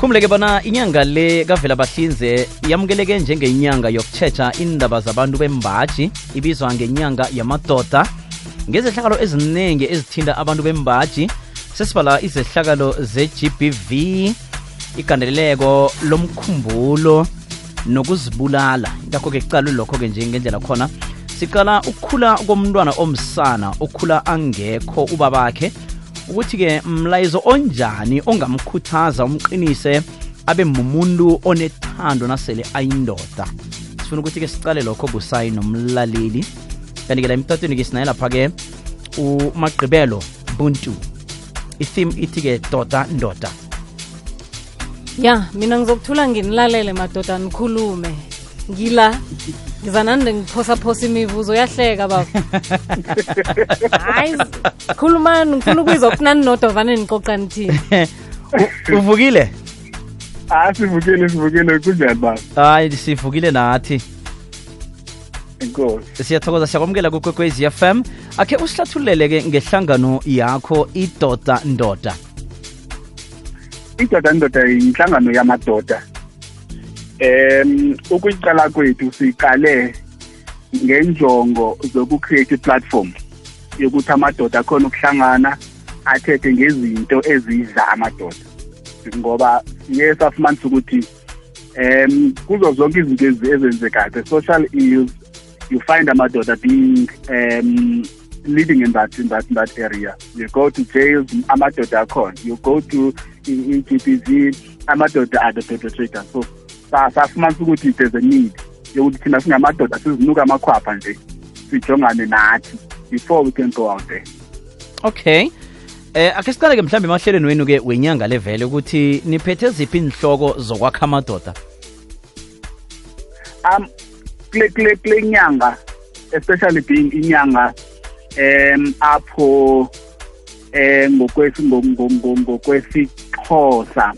khumuleke bona inyanga le kavela bahlinze yamukeleke njengenyanga yokutshetsha indaba zabantu bembaji ibizwa ngenyanga yamadoda. Ngezehlakalo eziningi ezithinta abantu bembaji sesibala izehlakalo ze-gbv igandeleleko lomkhumbulo nokuzibulala. Ngakho-ke kucalwe lokho-ke nje ngendlela khona siqala ukukhula komntwana omsana okhula angekho ubabakhe. Ukuthi-ke mlayizo onjani ongamkhuthaza umqinise abe mumuntu onethando nasele ayindoda? Sifuna ukuthi-ke sicale lokho busayi nomlaleli. Kanti-ke la emtatweni-ke sinaye lapha-ke umagqibelo buntu itheme ithi-ke doda ndoda ya mina ngizokuthula nginilalele madoda nikhulume. Ngila ngizanande ngiphosaphosa imivuzo yahleka baba hayi khulumani ngifuna ukuyizwa kunani nodwa vane niqoqa nithini uvukile Ah sivukile sivukile kunjani baba? hayi sivukile nathi Inkosi. siyathokoza siyakwamukela kukwekwez f m akhe usihlathululele-ke ngehlangano yakho idoda ndoda Idoda ndoda inhlangano yamadoda. Em ukuyiqala kwethu siqale ngenjongo zokucreate platform yokuthi amadoda akhona ukuhlangana athethe ngezinto ezidla amadoda. Ngoba siye safumanisa ukuthi em kuzo zonke izinto ezenzekayo the social ills you find amadoda being um living in that in that in that area you go to jails amadoda akhona you go to i-GBV amadoda are the perpetrators so safumanisa ukuthi there's a need yokuthi thina singamadoda sizinuka amakhwapha nje sijongane nathi before we can go out there. Okay. Eh ake siqale-ke mhlawumbe emahlelweni wenu-ke wenyanga levele ukuthi niphethe ziphi inhloko zokwakha amadoda? Um kule kule kule nyanga especially being inyanga em apho eh ngokwesi ngo- ngo- ngo- ngokwesixhosa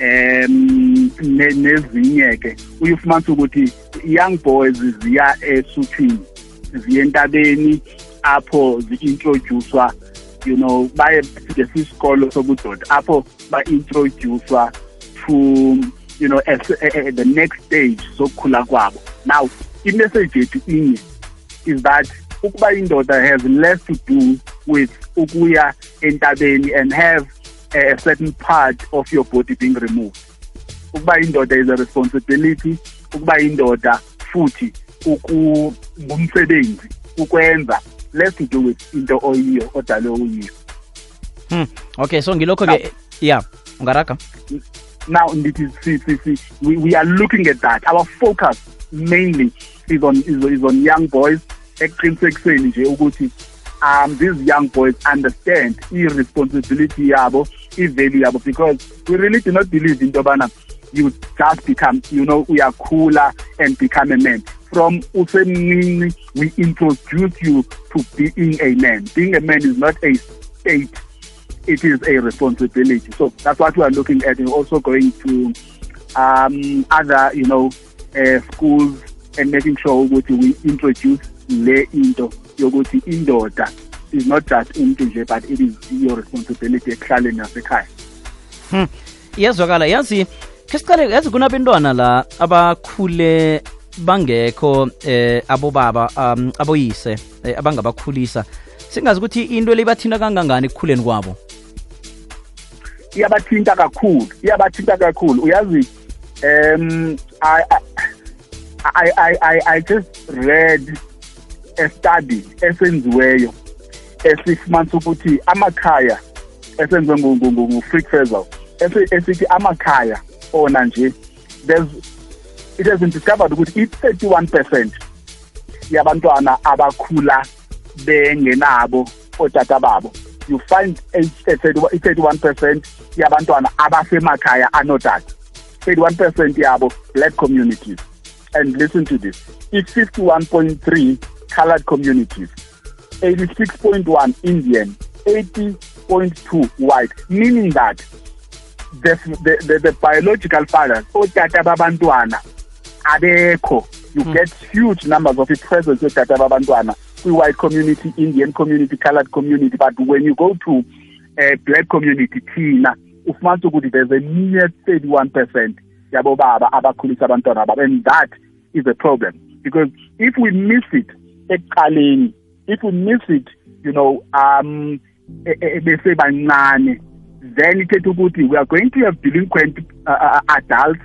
em ne- nezinye ke uyifumanisa ukuthi young boys ziya esuthwini ziya entabeni apho zi-introducewa you know baye ngesisikolo sobudoda apho ba-introducewa to you know as, uh, the next stage sokukhula kwabo. Now imessage yethu inye is that ukuba indoda has less to do with ukuya entabeni and have a certain part of your body being removed ukuba indoda is a responsibility ukuba indoda futhi uku- ngumsebenzi ukwenza. Less to do with into oyiyo odale uyiyo hmm. okay so ngilokho-ke ya ungaraga? Now ndithi si, si, si, we, we are looking at that. Our focus mainly is on is, is on young boys. Ekuqinisekiseni nje ukuthi um these young boys understand i-responsibility yabo i-value yabo because we really do not believe into yobana you just become you know we are cooler and become a man from usemncinci we introduce you to being a man being a man is not a state it is a responsibility. So that's what we are looking at. We're also going to um, other, you know, uh, schools and making sure that we introduce le into yokuthi indoda is not just nje but it is your responsibility ekuhlaleni nasekhaya. hmm. iyazwakala yazi khe siqale yazi kunabentwana la abakhule bangekho eh abobaba um aboyise eh, abangabakhulisa. Singazi ukuthi into le ibathinta kangangani ekukhuleni kwabo? Iyabathinta kakhulu iyabathinta kakhulu. Uyazi um I, I I I I just read a study esenziweyo esifumanisa ukuthi amakhaya esenziwe ngu-Frick Fezel esithi amakhaya ona nje there's it has been discovered ukuthi i-31 percent yabantwana abakhula bengenabo otata babo. You find i-31 percent yabantwana abasemakhaya anotata. 31 percent yabo black communities. And listen to this i-51.3 colored communities 86.1 indian 80.2 white meaning that the, the, the, the biological fathers otata babantwana abekho. You Hmm. get huge numbers of i-presence yotata babantwana kwi-white community indian community colored community. But when you go to uh, black community thina ufumanisa ukuthi there's a mere 31 percent yabobaba abakhulisa abantwana babo. And that is a problem. Because if we miss it ekuqaleni if we miss it you know um bese bancane then ithetha ukuthi we are going to have delinquent uh, uh, adults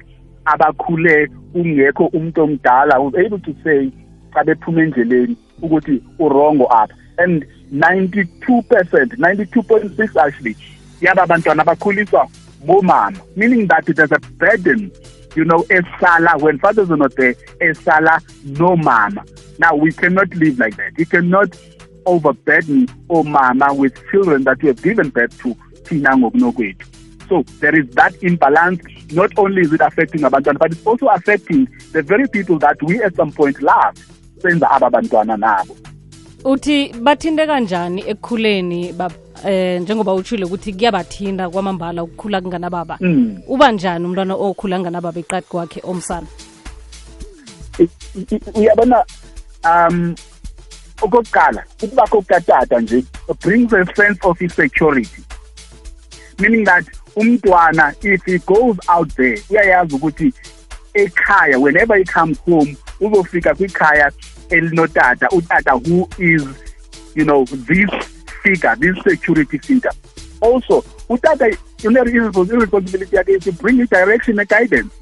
abakhule ungekho umuntu omdala was able to say xa bephuma endleleni ukuthi urongo apha. And 92 percent 92.6 actually yaba bantwana abakhuliswa bomama. Meaning that there's a burden you know esala when fathers are not there esala no mama now we cannot live like that. You cannot overburden omama with children that you have given birth to thina ngokunokwethu so there is that imbalance. Not only is it affecting abantwana but it's also affecting the very people that we at some point love senza aba bantwana nabo. Uthi bathinte kanjani ekukhuleni eh njengoba utshile ukuthi kuyabathinda kwamambala ukukhula kunganababa? Mm. uba njani umntwana okhula kunganababa eqadi kwakhe omsana? Uyabona um okokuqala ukubakho kukatata nje brings a sense of insecurity. Meaning that umntwana if he goes out there uyayazi ukuthi ekhaya whenever he comes home uzofika kwikhaya elinotata. Utata who is you know this figure this security figure. Also utata you know, irresponsibility yakhe is to bring you direction and guidance.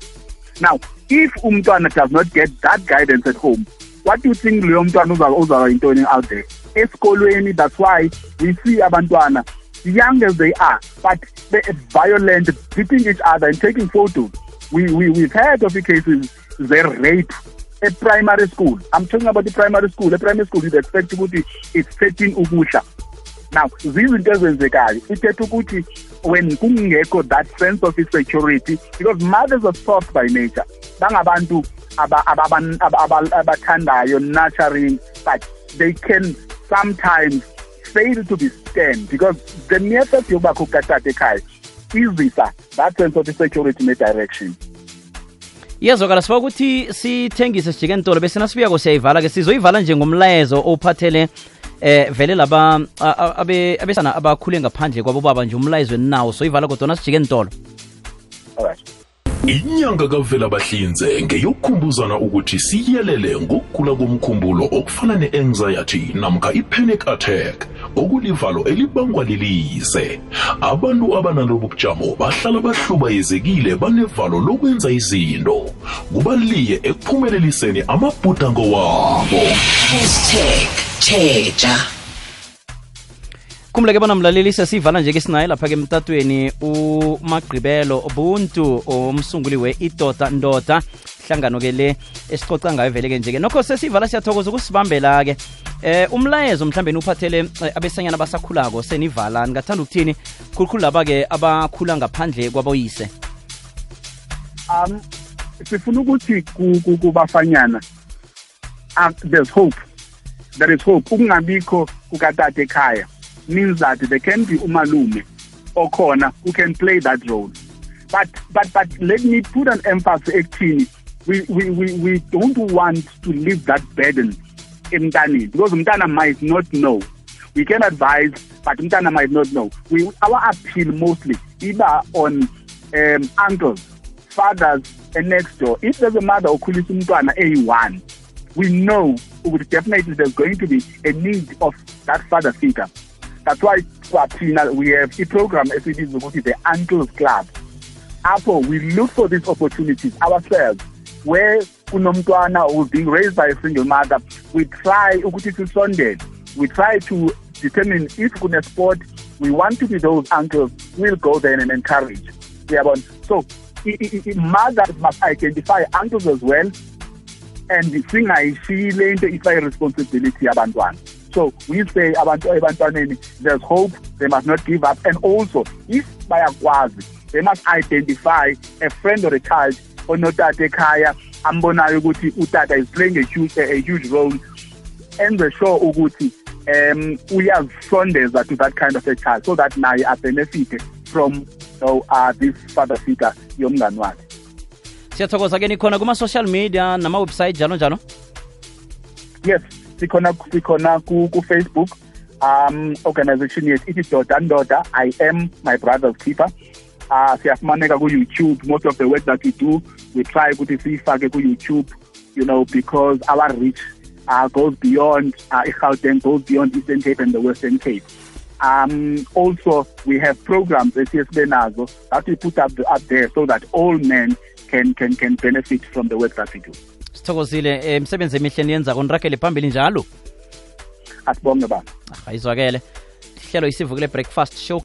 Now if umntwana does not get that guidance at home what do you think leyo mntwana uzaba yintoni out there? Esikolweni that's why we see abantwana young as they are but they're violent beating each other and taking photos. We, we, we've heard of the cases ze-rape a primary school i'm talking about the primary school e-primary school you'd expect ukuthi it's 13 ukudla now zizinto ezenzekayo ithetha ukuthi when kungekho that sense of insecurity because mothers are soft by nature. Bangabantu abathandayo nurturing but they can sometimes fail to be scanned because the mere fact yokubakho kukatata ekhaya izisa that sense of insecurity ne-direction iyazwakala siba ukuthi sithengise sijike ntolo bese nasibuyako siyayivala-ke sizoyivala njengomlayezo ophathele eh vele laba abesana abakhule ngaphandle kwabo baba nje umlayezo nawo soyivala kodwa nasijike ntolo alright inyanga kavela bahlinze ngeyokukhumbuzana ukuthi siyelele ngokugula komkhumbulo okufana ne-anxiety namkha i-panic attack okulivalo elibangwa lilize. Abantu abanalobu bujamo bahlala bahlubayezekile banevalo lokwenza izinto. Kubaliye ekuphumeleliseni amabhudango wabo. Hashtag tjheja khumuleke bona mlaleli sesivala nje ke sinaye lapha ke emtatweni umagqibelo buntu umsunguli we-idoda ndoda. Hlangano ke le esicoca ngayo vele ke nje ke nokho sesivala siyathokoza ukusibambela ke eh umlayezo mhlawumbe uphathele eh, abesanyana abasakhulako senivala. Ningathanda ukuthini? Khulukhulu laba ke abakhula ngaphandle kwaboyise. Um sifuna ukuthi ku- ku- kubafanyana uh, there's hope. There is hope. Ukungabikho kukatata ekhaya means that there can be umalume okhona who can play that role. But but but let me put an emphasis ekuthini we, we, we, we don't want to leave that burden in emntaneni because umntana might not know. We can advise but umntana might not know. We our appeal mostly iba on um, uncles fathers and next door. If there's a mother okhulisa umntwana eyi-one we know ukuthi definitely there's going to be a need of that father figure that's why we have i-program esibiza ukuthi the uncles club. Apho we look for these opportunities ourselves where kunomntwana who's being raised by a single mother we try ukuthi sisondele. We try to determine if kune-sport we want to be those uncles we'll go there and encourage. Uyabona? So i- i- i- mothers must identify uncles as well and singayishiyi le nto responsibility yabantwana so we say ebantwaneni there's hope they must not give up. And also if by a bayakwazi they must identify a friend or a child onotata ekhaya ambonayo ukuthi utata is playing a huge, a, a huge role. Enze sure ukuthi um uyazisondeza to that kind of a child so that naye abenefite from know, uh, this father figure yomngani wakhe. Siyathokoza ke nikhona kuma-social media nama-website njalo njalo? Yes sikhona sikhona ku, ku Facebook um organization yethu ithi Doda Ndoda I am my brother's keeper uh siyafumaneka ku-youtube most of the work that we do we try ukuthi siyifake ku-youtube you know because our reach uh, goes beyond uh, Gauteng, goes beyond Eastern Cape and the Western Cape. Um, also, we have programs at Benazo that we put up, up there so that all men can, can, can benefit from the work that we do. Sithokozile umsebenzi emihle niyenzako. Nirakele phambili njalo. Asibonge baba. ayizwakele ihlelo isivukile breakfast show